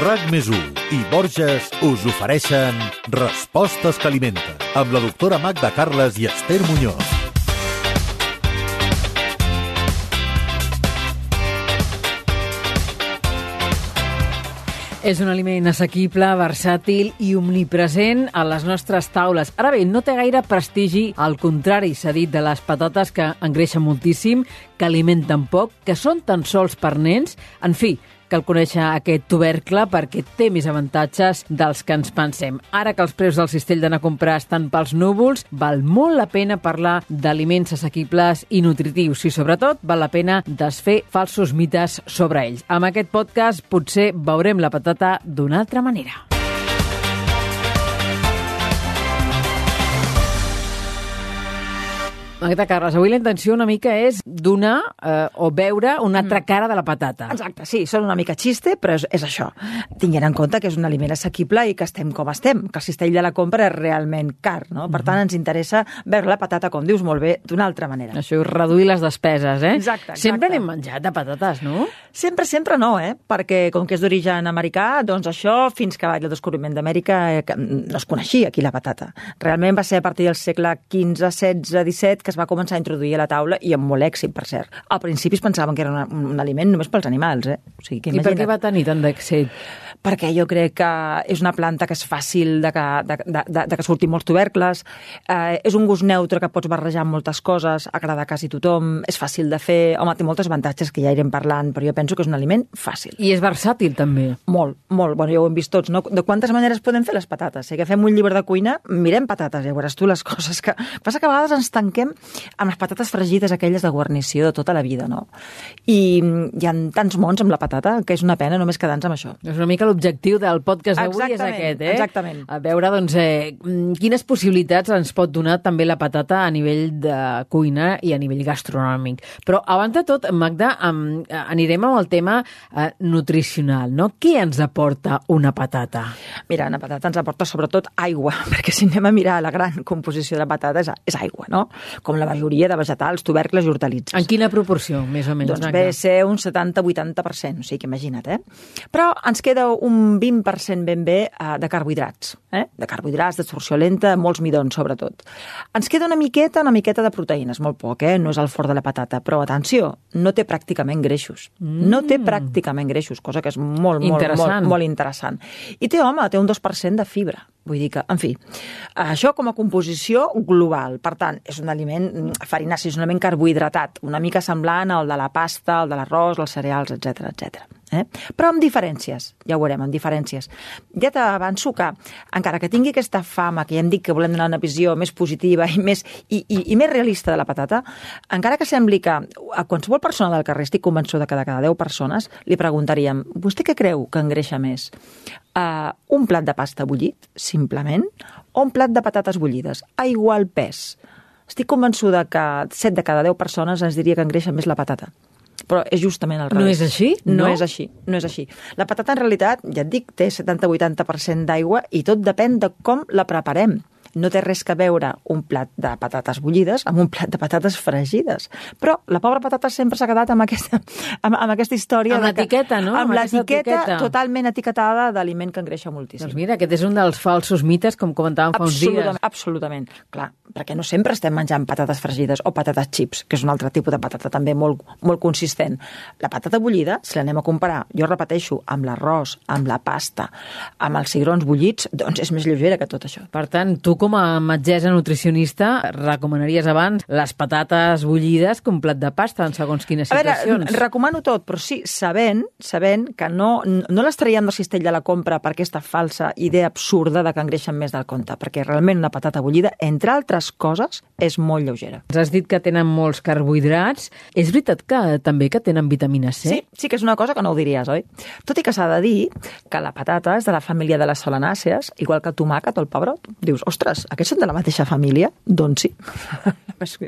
RAC més i Borges us ofereixen Respostes que alimenten amb la doctora Magda Carles i Esther Muñoz. És un aliment assequible, versàtil i omnipresent a les nostres taules. Ara bé, no té gaire prestigi, al contrari, s'ha dit de les patates que engreixen moltíssim, que alimenten poc, que són tan sols per nens... En fi, cal conèixer aquest tubercle perquè té més avantatges dels que ens pensem. Ara que els preus del cistell d'anar a comprar estan pels núvols, val molt la pena parlar d'aliments assequibles i nutritius i, sobretot, val la pena desfer falsos mites sobre ells. Amb aquest podcast potser veurem la patata d'una altra manera. Magda Carles, avui la intenció una mica és donar eh, o veure una altra cara de la patata. Exacte, sí, són una mica xiste, però és, és això. Tinguent en compte que és un aliment assequible i que estem com estem, que el cistell de la compra és realment car, no? Per tant, ens interessa veure la patata, com dius molt bé, d'una altra manera. Això és reduir les despeses, eh? Exacte, exacte. Sempre n'hem menjat de patates, no? Sempre, sempre no, eh? Perquè com que és d'origen americà, doncs això, fins que va el descobriment d'Amèrica, eh, no es coneixia aquí la patata. Realment va ser a partir del segle XV, XVI, XVII que es va començar a introduir a la taula i amb molt èxit, per cert. Al principi es pensaven que era una, un aliment només pels animals, eh? O sigui, que I per què va tenir tant d'èxit? perquè jo crec que és una planta que és fàcil de que, de, de, de, de que surtin molts tubercles, eh, és un gust neutre que pots barrejar amb moltes coses, agrada a quasi tothom, és fàcil de fer, home, té moltes avantatges que ja irem parlant, però jo penso que és un aliment fàcil. I és versàtil, també. Molt, molt. Bueno, ja ho hem vist tots, no? De quantes maneres podem fer les patates? Si agafem un llibre de cuina, mirem patates, ja veuràs tu les coses que... Passa que a vegades ens tanquem amb les patates fregides, aquelles de guarnició de tota la vida, no? I hi ha tants mons amb la patata que és una pena només quedar-nos amb això. És una mica l'objectiu del podcast d'avui és aquest, eh? exactament. A veure, doncs, eh, mm, quines possibilitats ens pot donar també la patata a nivell de cuina i a nivell gastronòmic. Però, abans de tot, Magda, am, eh, anirem amb el tema eh, nutricional, no? Què ens aporta una patata? Mira, una patata ens aporta sobretot aigua, perquè si anem a mirar la gran composició de la patata és, és aigua, no? Com la majoria de vegetals, tubercles i hortalitzes. En quina proporció, més o menys, Doncs ve a ser un 70-80%, o sigui que imagina't, eh? Però ens queda un 20% ben bé eh, de carbohidrats, eh? De carbohidrats, d'absorció lenta, molts midons, sobretot. Ens queda una miqueta, una miqueta de proteïnes, molt poc, eh? No és el fort de la patata, però atenció, no té pràcticament greixos. Mm. No té pràcticament greixos, cosa que és molt, molt, molt, molt interessant. I té, home, té un 2% de fibra. Vull dir que, en fi, això com a composició global. Per tant, és un aliment mm, farinaci, és un aliment carbohidratat, una mica semblant al de la pasta, al de l'arròs, els cereals, etc etc. Eh? Però amb diferències, ja ho veurem, amb diferències. Ja t'avanço que, encara que tingui aquesta fama, que ja hem dit que volem donar una visió més positiva i més, i, i, i més realista de la patata, encara que sembli que a qualsevol persona del carrer, estic convençuda que de cada 10 persones, li preguntaríem, vostè què creu que engreixa més? Uh, un plat de pasta bullit, simplement, o un plat de patates bullides, a igual pes. Estic convençuda que 7 de cada 10 persones ens diria que engreixa més la patata. Però és justament al No revés. és així? No, No? és així, no és així. La patata, en realitat, ja et dic, té 70-80% d'aigua i tot depèn de com la preparem. No té res que veure un plat de patates bullides amb un plat de patates fregides. Però la pobra patata sempre s'ha quedat amb aquesta, amb, amb aquesta història... Amb l'etiqueta, no? Amb Amb l'etiqueta etiqueta. totalment etiquetada d'aliment que engreixa moltíssim. Doncs mira, aquest és un dels falsos mites, com comentàvem fa uns dies. Absolutament, absolutament. Clar, perquè no sempre estem menjant patates fregides o patates chips, que és un altre tipus de patata també molt, molt consistent. La patata bullida, si l'anem a comparar, jo repeteixo, amb l'arròs, amb la pasta, amb els cigrons bullits, doncs és més lleugera que tot això. Per tant, tu com a metgessa nutricionista recomanaries abans les patates bullides que un plat de pasta en segons quines A veure, situacions. recomano tot, però sí, sabent, sabent que no, no les traiem del cistell de la compra per aquesta falsa idea absurda de que engreixen més del compte, perquè realment una patata bullida, entre altres coses, és molt lleugera. Ens has dit que tenen molts carbohidrats. És veritat que també que tenen vitamina C? Sí, sí que és una cosa que no ho diries, oi? Tot i que s'ha de dir que la patata és de la família de les solanàcees, igual que el tomàquet o el pebrot. Dius, ostres, ostres, aquests són de la mateixa família? Doncs sí.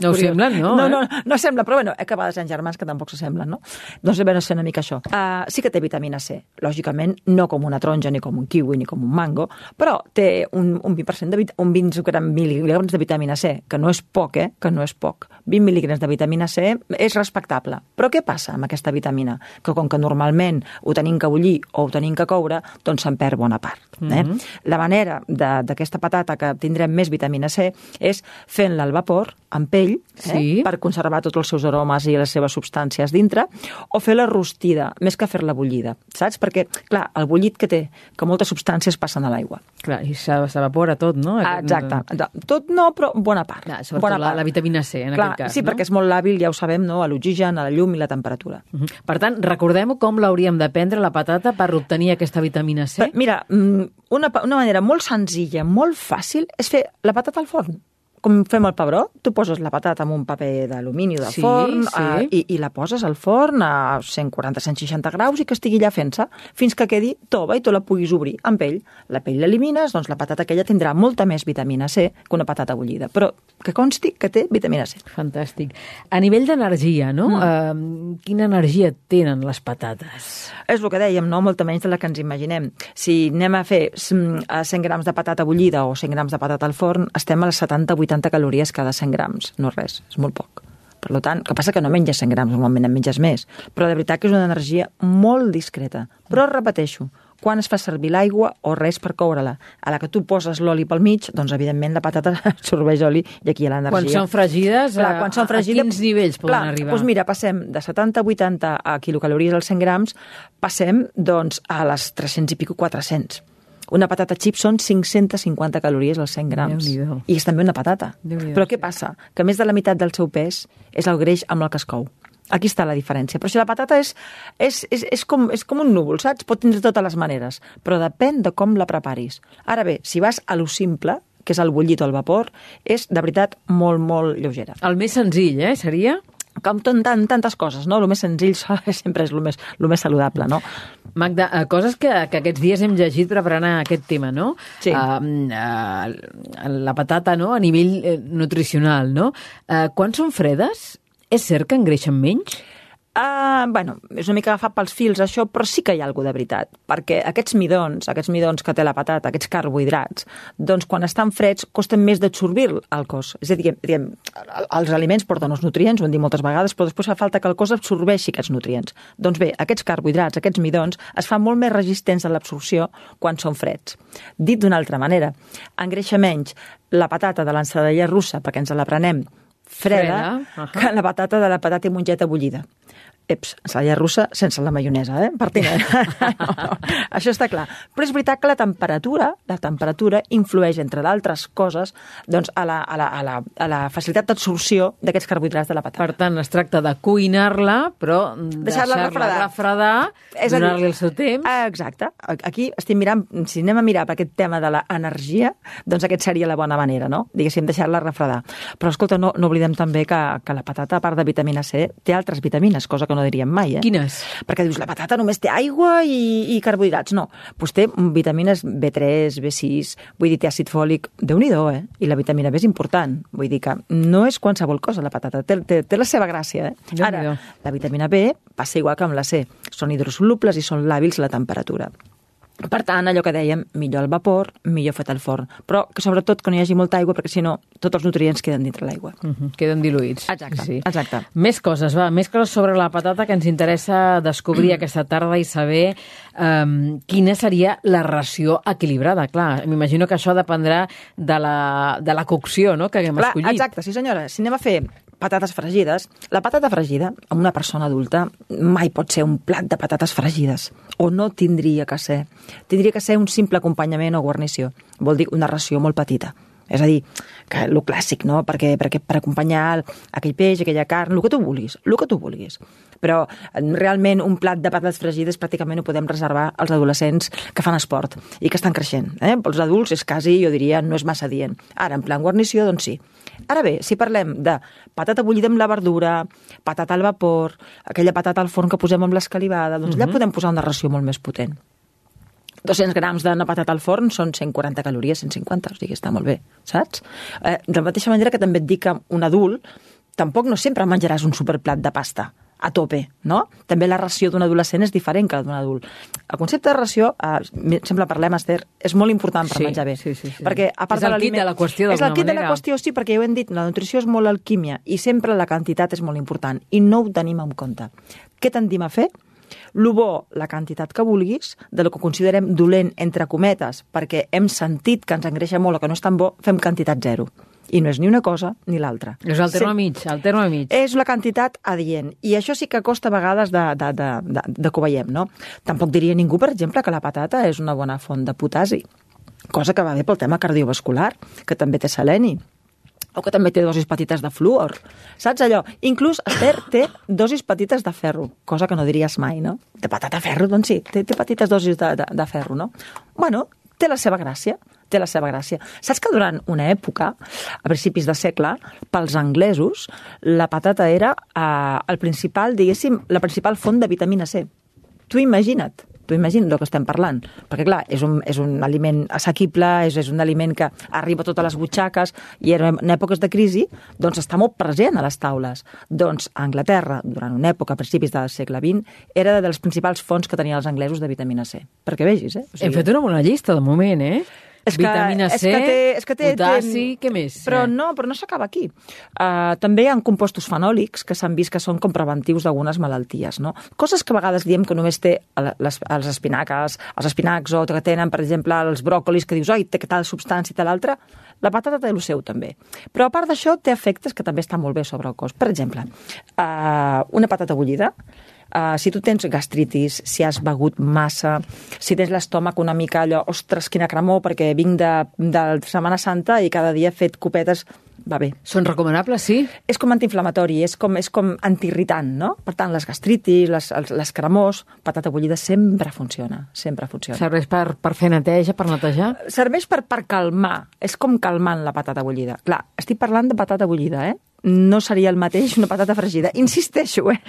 No ho semblen, no, No, eh? no, no sembla, però bueno, que a vegades hi ha germans que tampoc s'assemblen, no? Doncs ve a ser una mica això. Uh, sí que té vitamina C, lògicament no com una taronja, ni com un kiwi, ni com un mango, però té un, un 20%, de, vit- un 20 gram, mil·ligrams de vitamina C, que no és poc, eh? Que no és poc. 20 mil·ligrams de vitamina C és respectable. Però què passa amb aquesta vitamina? Que com que normalment ho tenim que bullir o ho tenim que coure, doncs se'n perd bona part. Eh? La manera de- d'aquesta patata que tindrem més vitamina C és fent-la al vapor, amb pell, eh? Sí. per conservar tots els seus aromes i les seves substàncies dintre, o fer-la rostida, més que fer-la bullida, saps? Perquè, clar, el bullit que té, que moltes substàncies passen a l'aigua. Clar, i s'e- s'evapora tot, no? Exacte. Tot no, però bona part. Clar, sobretot bona la, part. la vitamina C, en Clar, aquest cas. sí, no? perquè és molt làbil, ja ho sabem, no? a l'oxigen, a la llum i la temperatura. Mhm. Per tant, recordem com l'hauríem de prendre, la patata, per obtenir aquesta vitamina C. Però, Mira, mm, una, una manera molt senzilla, molt fàcil, és fer la patata al forn. Com fem el pebró, tu poses la patata en un paper d'alumini de Sí, forn sí. eh, i, i la poses al forn a 140-160 graus i que estigui allà fent-se fins que quedi tova i tu la puguis obrir amb pell. La pell l'elimines, doncs la patata aquella tindrà molta més vitamina C que una patata bullida. Però que consti que té vitamina C. Fantàstic. A nivell d'energia, no? Mm. Uh, quina energia tenen les patates? És el que dèiem, no? molta menys de la que ens imaginem. Si anem a fer mm, a 100 grams de patata bullida o 100 grams de patata al forn, estem a les 70-80 calories cada 100 grams. No res, és molt poc. Per tant, que passa que no menges 100 grams, normalment en menges més. Però de veritat que és una energia molt discreta. Però repeteixo, quan es fa servir l'aigua o res per coure-la. A la que tu poses l'oli pel mig, doncs evidentment la patata absorbeix oli i aquí hi ha l'energia. Quan són fregides, Clar, a- quan són a fregides, quins nivells poden clar, arribar? Doncs mira, passem de 70-80 a quilocalories als 100 grams, passem doncs, a les 300 i pico 400. Una patata xip són 550 calories als 100 grams. I és també una patata. Però què passa? Que més de la meitat del seu pes és el greix amb el que es cou. Aquí està la diferència. Però si la patata és, és, és, és, com, és com un núvol, saps? Pot tindre totes les maneres, però depèn de com la preparis. Ara bé, si vas a lo simple, que és el bullit o el vapor, és de veritat molt, molt lleugera El més senzill, eh, seria? Com tant, tant, tantes coses, no? El més senzill sempre és el més, el més saludable, no? Magda, eh, coses que, que aquests dies hem llegit preparant aquest tema, no? Sí. Uh, uh, la patata, no?, a nivell nutricional, no? Uh, quan són fredes, és cert que engreixen menys? Uh, bueno, és una mica agafat pels fils això, però sí que hi ha alguna de veritat, perquè aquests midons, aquests midons que té la patata, aquests carbohidrats, doncs quan estan freds costen més d'absorbir al cos. És a dir, diguem, els aliments porten els nutrients, ho hem dit moltes vegades, però després fa falta que el cos absorbeixi aquests nutrients. Doncs bé, aquests carbohidrats, aquests midons, es fan molt més resistents a l'absorció quan són freds. Dit d'una altra manera, engreixa menys la patata de l'ensaladilla russa, perquè ens la prenem freda, Freda, ahà. que la patata de la patata i mongeta bullida. Eps, ensalada russa sense la maionesa, eh? Partint. no, no, això està clar. Però és veritat que la temperatura, la temperatura influeix, entre d'altres coses, doncs, a, la, a, la, a, la, a la facilitat d'absorció d'aquests carbohidrats de la patata. Per tant, es tracta de cuinar-la, però Deixar-la refredar. refredar dir, donar-li el seu temps. Ah, Exacte. Aquí estic mirant, si anem a mirar per aquest tema de l'energia, doncs aquest seria la bona manera, no? Diguéssim, deixar-la refredar. Però, escolta, no, no oblidem també que, que la patata, a part de vitamina C, té altres vitamines, cosa que no diríem mai, eh? Quines? Perquè dius, la patata només té aigua i, i carbohidrats. No, doncs té vitamines B3, B6, vull dir, té àcid fòlic, déu nhi eh? I la vitamina B és important. Vull dir que no és qualsevol cosa, la patata. Té, té, té la seva gràcia, eh? Ara, la vitamina B passa igual que amb la C. Són hidrosolubles i són làbils a la temperatura. Per tant, allò que dèiem, millor al vapor, millor fet al forn. Però que sobretot que no hi hagi molta aigua, perquè si no, tots els nutrients queden dintre l'aigua. Uh -huh. Queden diluïts. Exacte, exacte. Més coses, va, més coses sobre la patata que ens interessa descobrir aquesta tarda i saber um, quina seria la ració equilibrada. Clar, m'imagino que això dependrà de la, de la cocció no?, que haguem Clar, escollit. exacte, sí senyora. Si anem a fer patates fregides, la patata fregida, amb una persona adulta, mai pot ser un plat de patates fregides. O no tindria que ser. Tindria que ser un simple acompanyament o guarnició. Vol dir una ració molt petita. És a dir, que el clàssic, no? Perquè, perquè per acompanyar el, aquell peix, aquella carn, el que tu vulguis, el que tu vulguis. Però eh, realment un plat de patates fregides pràcticament ho podem reservar als adolescents que fan esport i que estan creixent. Eh? Pels adults és quasi, jo diria, no és massa dient. Ara, en plan guarnició, doncs sí. Ara bé, si parlem de patata bullida amb la verdura, patata al vapor, aquella patata al forn que posem amb l'escalivada, doncs allà podem posar una ració molt més potent. 200 grams d'una patata al forn són 140 calories, 150, o sigui, està molt bé, saps? Eh, de la mateixa manera que també et dic que un adult tampoc no sempre menjaràs un superplat de pasta a tope, no? També la ració d'un adolescent és diferent que la d'un adult. El concepte de ració, eh, sempre parlem, Esther, és molt important per Sí, menjar bé. sí, sí, sí. Perquè, a part És el de l'aliment- de la qüestió, És el quid de la qüestió, sí, perquè ja ho hem dit, la nutrició és molt alquímia i sempre la quantitat és molt important i no ho tenim en compte. Què tendim a fer? Lo bo, la quantitat que vulguis, de lo que considerem dolent, entre cometes, perquè hem sentit que ens engreixa molt o que no és tan bo, fem quantitat zero. I no és ni una cosa ni l'altra. És el terme Sí. mig, el terme mig. És la quantitat adient. I això sí que costa a vegades de, de, de, de, de que ho veiem, no? Tampoc diria ningú, per exemple, que la patata és una bona font de potasi. Cosa que va bé pel tema cardiovascular, que també té seleni o que també té dosis petites de fluor. Saps allò? Inclús Esther té dosis petites de ferro, cosa que no diries mai, no? De patata ferro, doncs sí, té, té petites dosis de, de, de ferro, no? Bueno, té la seva gràcia, té la seva gràcia. Saps que durant una època, a principis de segle, pels anglesos, la patata era eh, el principal, diguéssim, la principal font de vitamina C. Tu imagina't, tu imagina't el que estem parlant. Perquè, clar, és un, és un aliment assequible, és, és un aliment que arriba a totes les butxaques i en, èpoques de crisi doncs està molt present a les taules. Doncs a Anglaterra, durant una època, a principis del segle XX, era de les principals fonts que tenien els anglesos de vitamina C. Perquè vegis, eh? Hem fet una bona llista, de moment, eh? És que, Vitamina és C, que té, és que té, potassi, té... què més? Però Eh? no, però no s'acaba aquí. Uh, també hi ha compostos fenòlics que s'han vist que són com preventius d'algunes malalties, no? Coses que a vegades diem que només té les, els espinaques, els espinacs o que tenen, per exemple, els bròcolis, que dius, oi, té tal substància i tal altra, la patata té el seu també. Però a part d'això té efectes que també estan molt bé sobre el cos. Per exemple, uh, una patata bullida, Uh, si tu tens gastritis, si has begut massa, si tens l'estómac una mica allò, ostres, quina cremor, perquè vinc de, de Setmana Santa i cada dia he fet copetes, va bé. Són recomanables, sí? És com antiinflamatori, és com, és com antiirritant, no? Per tant, les gastritis, les, els, les cremors, patata bullida sempre funciona, sempre funciona. Serveix per, per fer neteja, per netejar? Serveix per, per calmar, és com calmant la patata bullida. Clar, estic parlant de patata bullida, eh? No seria el mateix una patata fregida. Insisteixo, eh?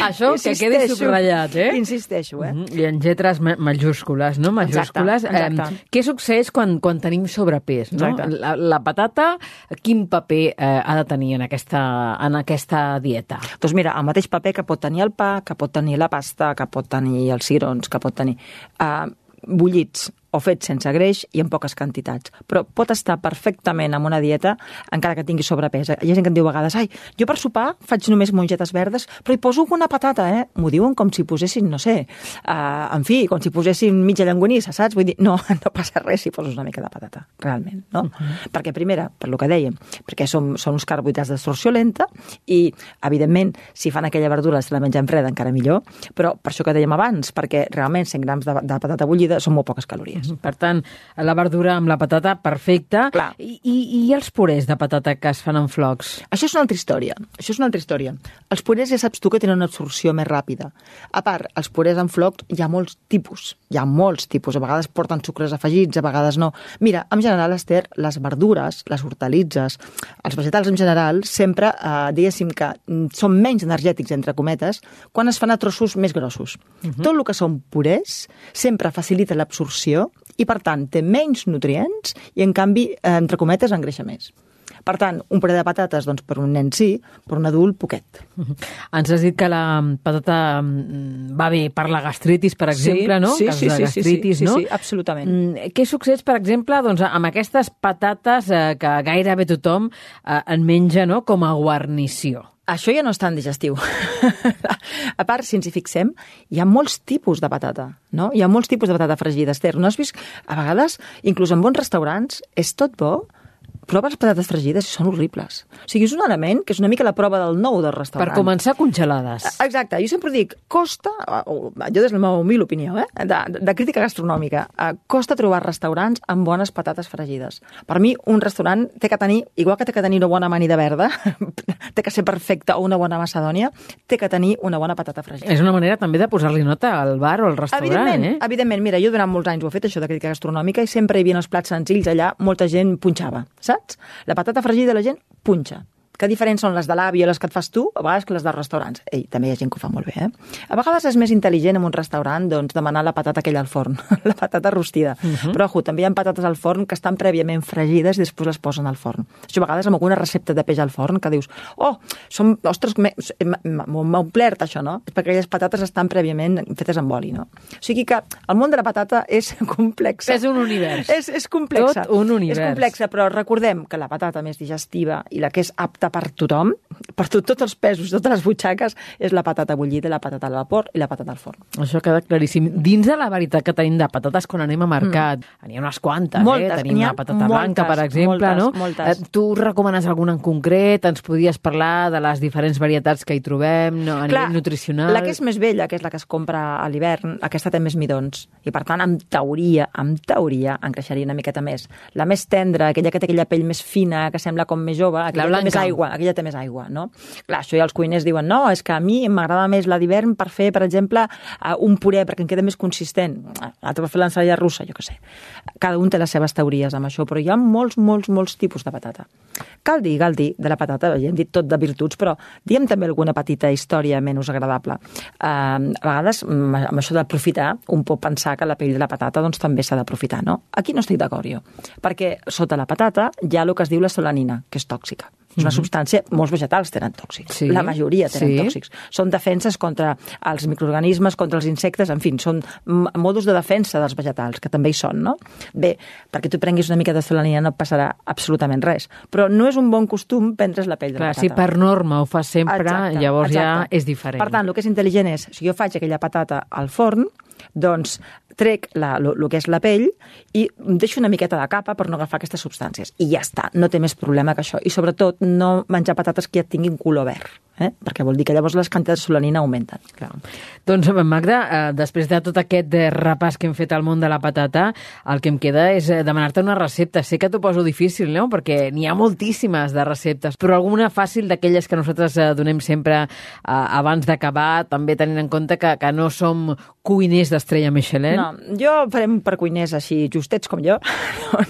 Això que quedi Insisteixo. subratllat, eh? Insisteixo, eh? Mhm, I en lletres ma- majúscules, no? Majúscules. Exacte, exacte. Eh, què succeeix quan, quan tenim sobrepès? No? Exacte. La, la patata, quin paper eh, ha de tenir en aquesta, en aquesta dieta? Doncs mira, el mateix paper que pot tenir el pa, que pot tenir la pasta, que pot tenir els cirons, que pot tenir... Uh, bullits o fets sense greix i en poques quantitats. Però pot estar perfectament amb una dieta encara que tingui sobrepès. Hi ha gent que em diu a vegades, ai, jo per sopar faig només mongetes verdes, però hi poso una patata, eh? M'ho diuen com si posessin, no sé, uh, en fi, com si posessin mitja llangonissa, saps? Vull dir, no, no passa res si poses una mica de patata, realment, no? Uh -huh. Perquè, primera, per lo que dèiem, perquè són, són uns carbohidrats d'absorció lenta i, evidentment, si fan aquella verdura se la mengen freda encara millor, però per això que dèiem abans, perquè realment 100 grams de, de patata bullida són molt poques calories. Per tant, la verdura amb la patata, perfecta. Clar. I, i, I els purés de patata que es fan en flocs? Això és una altra història. Això és una altra història. Els purés ja saps tu que tenen una absorció més ràpida. A part, els purés en flocs hi ha molts tipus. Hi ha molts tipus. A vegades porten sucres afegits, a vegades no. Mira, en general, Esther, les verdures, les hortalitzes, els vegetals en general, sempre, eh, diguéssim que mm, són menys energètics, entre cometes, quan es fan a trossos més grossos. Uh -huh. Tot el que són purés sempre facilita l'absorció i, per tant, té menys nutrients i, en canvi, eh, entre cometes, engreixa més. Per tant, un puré de patates, doncs, per un nen sí, per un adult, poquet. Ens has dit que la patata mm, va bé per la gastritis, per exemple, no? Sí, Casos sí, de sí, sí, gastritis, sí, no? sí, absolutament. Mm, Què succeeix, per exemple, doncs, amb aquestes patates eh, que gairebé tothom eh, en menja no? com a guarnició? Això ja no és tan digestiu. a part, si ens hi fixem, hi ha molts tipus de patata, no? Hi ha molts tipus de patata fregida, Esther. No has vist? A vegades, inclús en bons restaurants, és tot bo, proves patates fregides i són horribles. O sigui, és un element que és una mica la prova del nou del Per restaurant. començar, congelades. Exacte, jo sempre dic, costa, o, jo des de la meva humil opinió, eh, de, de crítica gastronòmica, eh, costa trobar restaurants amb bones patates fregides. Per mi, un restaurant té que tenir, igual que té que tenir una bona amanida verda, té que ser perfecta o una bona macedònia, té que tenir una bona patata fregida. És una manera també de posar-li nota al bar o al restaurant, Evidentment, eh? evidentment, mira, jo durant molts anys ho he fet, això de crítica gastronòmica, i sempre hi havia els plats senzills allà, molta gent punxava, saps? La patata fregida la gent punxa. Que diferents són les de l'avi o les que et fas tu, a vegades que les dels restaurants. Ei, també hi ha gent que ho fa molt bé, eh? A vegades és més intel·ligent en un restaurant doncs, demanar la patata aquella al forn, la patata rostida. Uh -huh. Però, ojo, també hi ha patates al forn que estan prèviament fregides i després les posen al forn. Això a vegades amb alguna recepta de peix al forn que dius, oh, som, ostres, m'ha omplert això, no? És perquè aquelles patates estan prèviament fetes amb oli, no? O sigui que el món de la patata és complex. És un univers. És, és complexa. Tot un univers. És complexa, però recordem que la patata més digestiva i la que és apta per tothom, per tot, tots els pesos, totes les butxaques, és la patata bullida, la patata al vapor i la patata al forn. Això queda claríssim. Dins de la varietat que tenim de patates quan anem a mercat, mm. n'hi ha unes quantes, moltes, eh? Tenim la patata moltes, blanca, per exemple, moltes, no? Moltes. Eh, tu recomanes alguna en concret? Ens podries parlar de les diferents varietats que hi trobem no? a Clar, nivell nutricional? La que és més vella, que és la que es compra a l'hivern, aquesta té més midons. I, per tant, en teoria, en teoria, encaixaria una miqueta més. La més tendra, aquella que té aquella pell més fina, que sembla com més jove, aquella té més aigua, aquella té més aigua, no? Clar, això ja els cuiners diuen, no, és que a mi m'agrada més la d'hivern per fer, per exemple, uh, un puré, perquè em queda més consistent. L'altre per fer l'ensalada russa, jo què sé. Cada un té les seves teories amb això, però hi ha molts, molts, molts tipus de patata. Cal dir, cal dir, de la patata, ja hem dit tot de virtuts, però diem també alguna petita història menys agradable. Uh, a vegades, amb això d'aprofitar, un pot pensar que la pell de la patata doncs, també s'ha d'aprofitar, no? Aquí no estic d'acord jo, perquè sota la patata hi ha el que es diu la solanina, que és tòxica. Una substància, molts vegetals tenen tòxics, Sí. la majoria tenen Sí. tòxics. Són defenses contra els microorganismes, contra els insectes, en fi, són m- modos de defensa dels vegetals, que també hi són, no? Bé, perquè tu prenguis una mica de solanina no passarà absolutament res, però no és un bon costum prendre's la pell de Clar, la si patata. per norma ho fas sempre, Exacte, llavors ja exacte. és diferent. Per tant, el que és intel·ligent és, si jo faig aquella patata al forn, doncs trec la, lo, lo que és la pell i deixo una miqueta de capa per no agafar aquestes substàncies. I ja està, no té més problema que això. I sobretot no menjar patates que ja tinguin color verd, eh? perquè vol dir que llavors les quantitats de solanina augmenten. Clar. Doncs, Magda, eh, després de tot aquest repàs que hem fet al món de la patata, el que em queda és eh, demanar-te una recepta. Sé que t'ho poso difícil, no?, perquè n'hi ha moltíssimes de receptes, però alguna fàcil d'aquelles que nosaltres eh, donem sempre eh, abans d'acabar, també tenint en compte que, que no som cuiners d'estrella Michelin. No, jo farem per cuiners així justets com jo.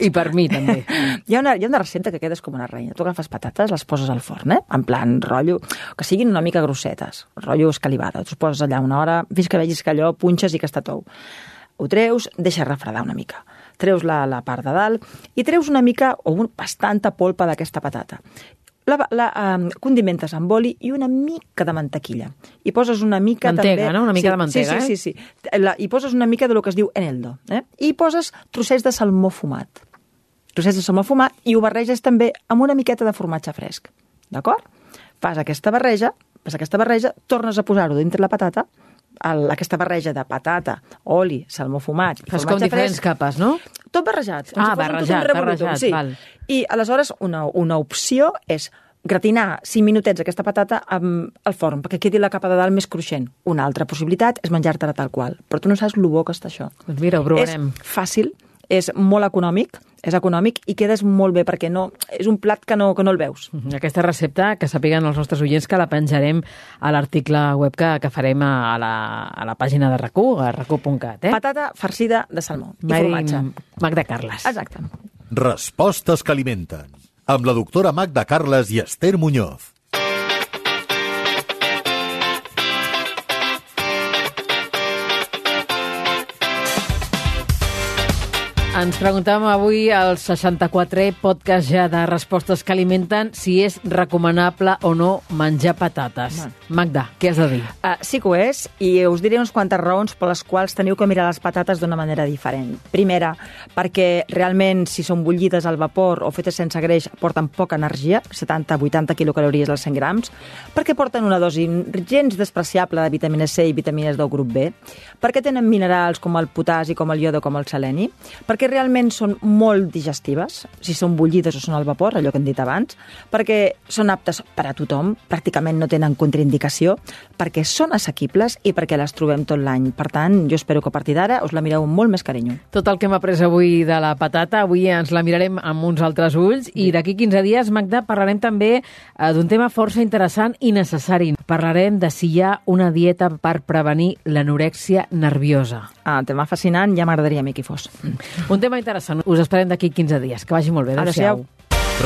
I per mi, també. Hi ha, una, hi ha una recepta que quedes com una reina. Tu agafes patates, les poses al forn, eh? En plan, rotllo, que siguin una mica grossetes, rotllo escalivada. Tu poses allà una hora fins que vegis que allò punxes i que està tou. Ho treus, deixes refredar una mica. Treus la, la part de dalt i treus una mica o un, bastanta polpa d'aquesta patata. La, la um, condimentes amb oli i una mica de mantequilla. I poses una mica Mantega, també... no? Una mica sí, de mantega, sí, sí, sí, sí. La, I poses una mica de lo que es diu eneldo. Eh? I poses trossets de salmó fumat. Trossets de salmó fumat i ho barreges també amb una miqueta de formatge fresc. D'acord? Fas aquesta barreja, fas aquesta barreja, tornes a posar-ho dintre la patata, el, aquesta barreja de patata, oli, salmó fumat i Fas com diferents fresc, capes, no? tot barrejat. Ah, barrejat, revolutum, barrejat, sí. val. I aleshores una, una opció és gratinar 5 minutets aquesta patata amb al forn, perquè quedi la capa de dalt més cruixent. Una altra possibilitat és menjar-te-la tal qual. Però tu no saps lo bo que està això. Doncs mira, ho provarem. És fàcil, és molt econòmic, és econòmic i quedes molt bé perquè no, és un plat que no, que no el veus. Mhm. Aquesta recepta, que sàpiguen els nostres oients, que la penjarem a l'article web que, que farem a, la, a la pàgina de RAC1, a rac1.cat, eh? Patata farcida de salmó i Made in formatge. Magda Carles. Exacte. Respostes que alimenten. Amb la doctora Magda Carles i Esther Muñoz. Ens preguntàvem avui al 64è podcast ja de respostes que alimenten si és recomanable o no menjar patates. Magda, què has de dir? Uh, sí que ho és, i us diré uns quantes raons per les quals teniu que mirar les patates d'una manera diferent. Primera, perquè realment si són bullides al vapor o fetes sense greix porten poca energia, 70-80 quilocalories als 100 grams, perquè porten una dosi gens despreciable de vitamina C i vitamines del grup B, perquè tenen minerals com el potasi, com el iodo, com el seleni, perquè realment són molt digestives, si són bullides o són al vapor, allò que hem dit abans, perquè són aptes per a tothom, pràcticament no tenen contraindicació, perquè són assequibles i perquè les trobem tot l'any. Per tant, jo espero que a partir d'ara us la mireu amb molt més carinyo. Tot el que hem après avui de la patata, avui ens la mirarem amb uns altres ulls i d'aquí 15 dies, Magda, parlarem també eh, d'un tema força interessant i necessari. Parlarem de si hi ha una dieta per prevenir l'anorèxia nerviosa. Ah, tema fascinant, ja m'agradaria a mi que hi fos. Un tema interessant. Us esperem d'aquí 15 dies. Que vagi molt bé. Adéu-siau.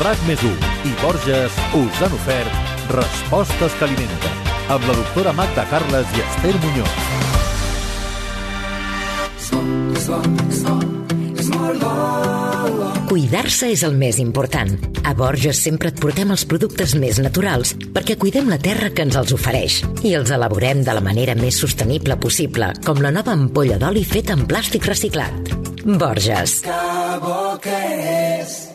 RAC més i Borges us han ofert Respostes que alimenten amb la doctora Magda Carles i Esther Muñoz. Cuidar-se és el més important. A Borges sempre et portem els productes més naturals perquè cuidem la terra que ens els ofereix i els elaborem de la manera més sostenible possible, com la nova ampolla d'oli feta en plàstic reciclat. Borges. Que bo que és